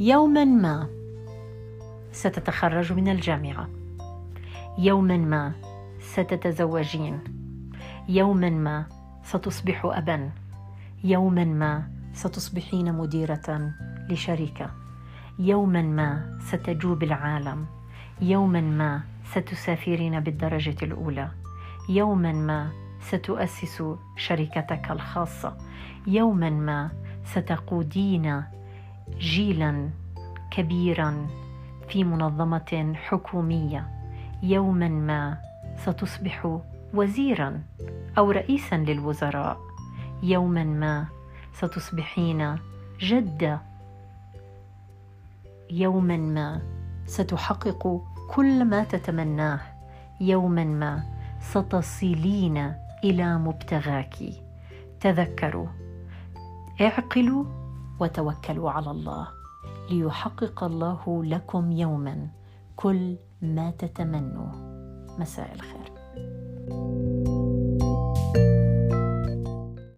يوما ما. ستتخرج من الجامعة. يوما ما ستتزوجين. يوما ما ستصبح ابا. يوما ما ستصبحين مديرة لشركة. يوما ما ستجوب العالم. يوما ما ستسافرين بالدرجة الأولى. يوما ما ستؤسس شركتك الخاصة. يوما ما ستقودين جيلا كبيرا في منظمة حكومية. يوما ما ستصبح وزيرا أو رئيسا للوزراء. يوما ما ستصبحين جده يوما ما ستحقق كل ما تتمناه. يوما ما ستصلين إلى مبتغاك. تذكروا اعقلوا وتوكلوا على الله. ليحقق الله لكم يوما كل ما تتمنوا مساء الخير.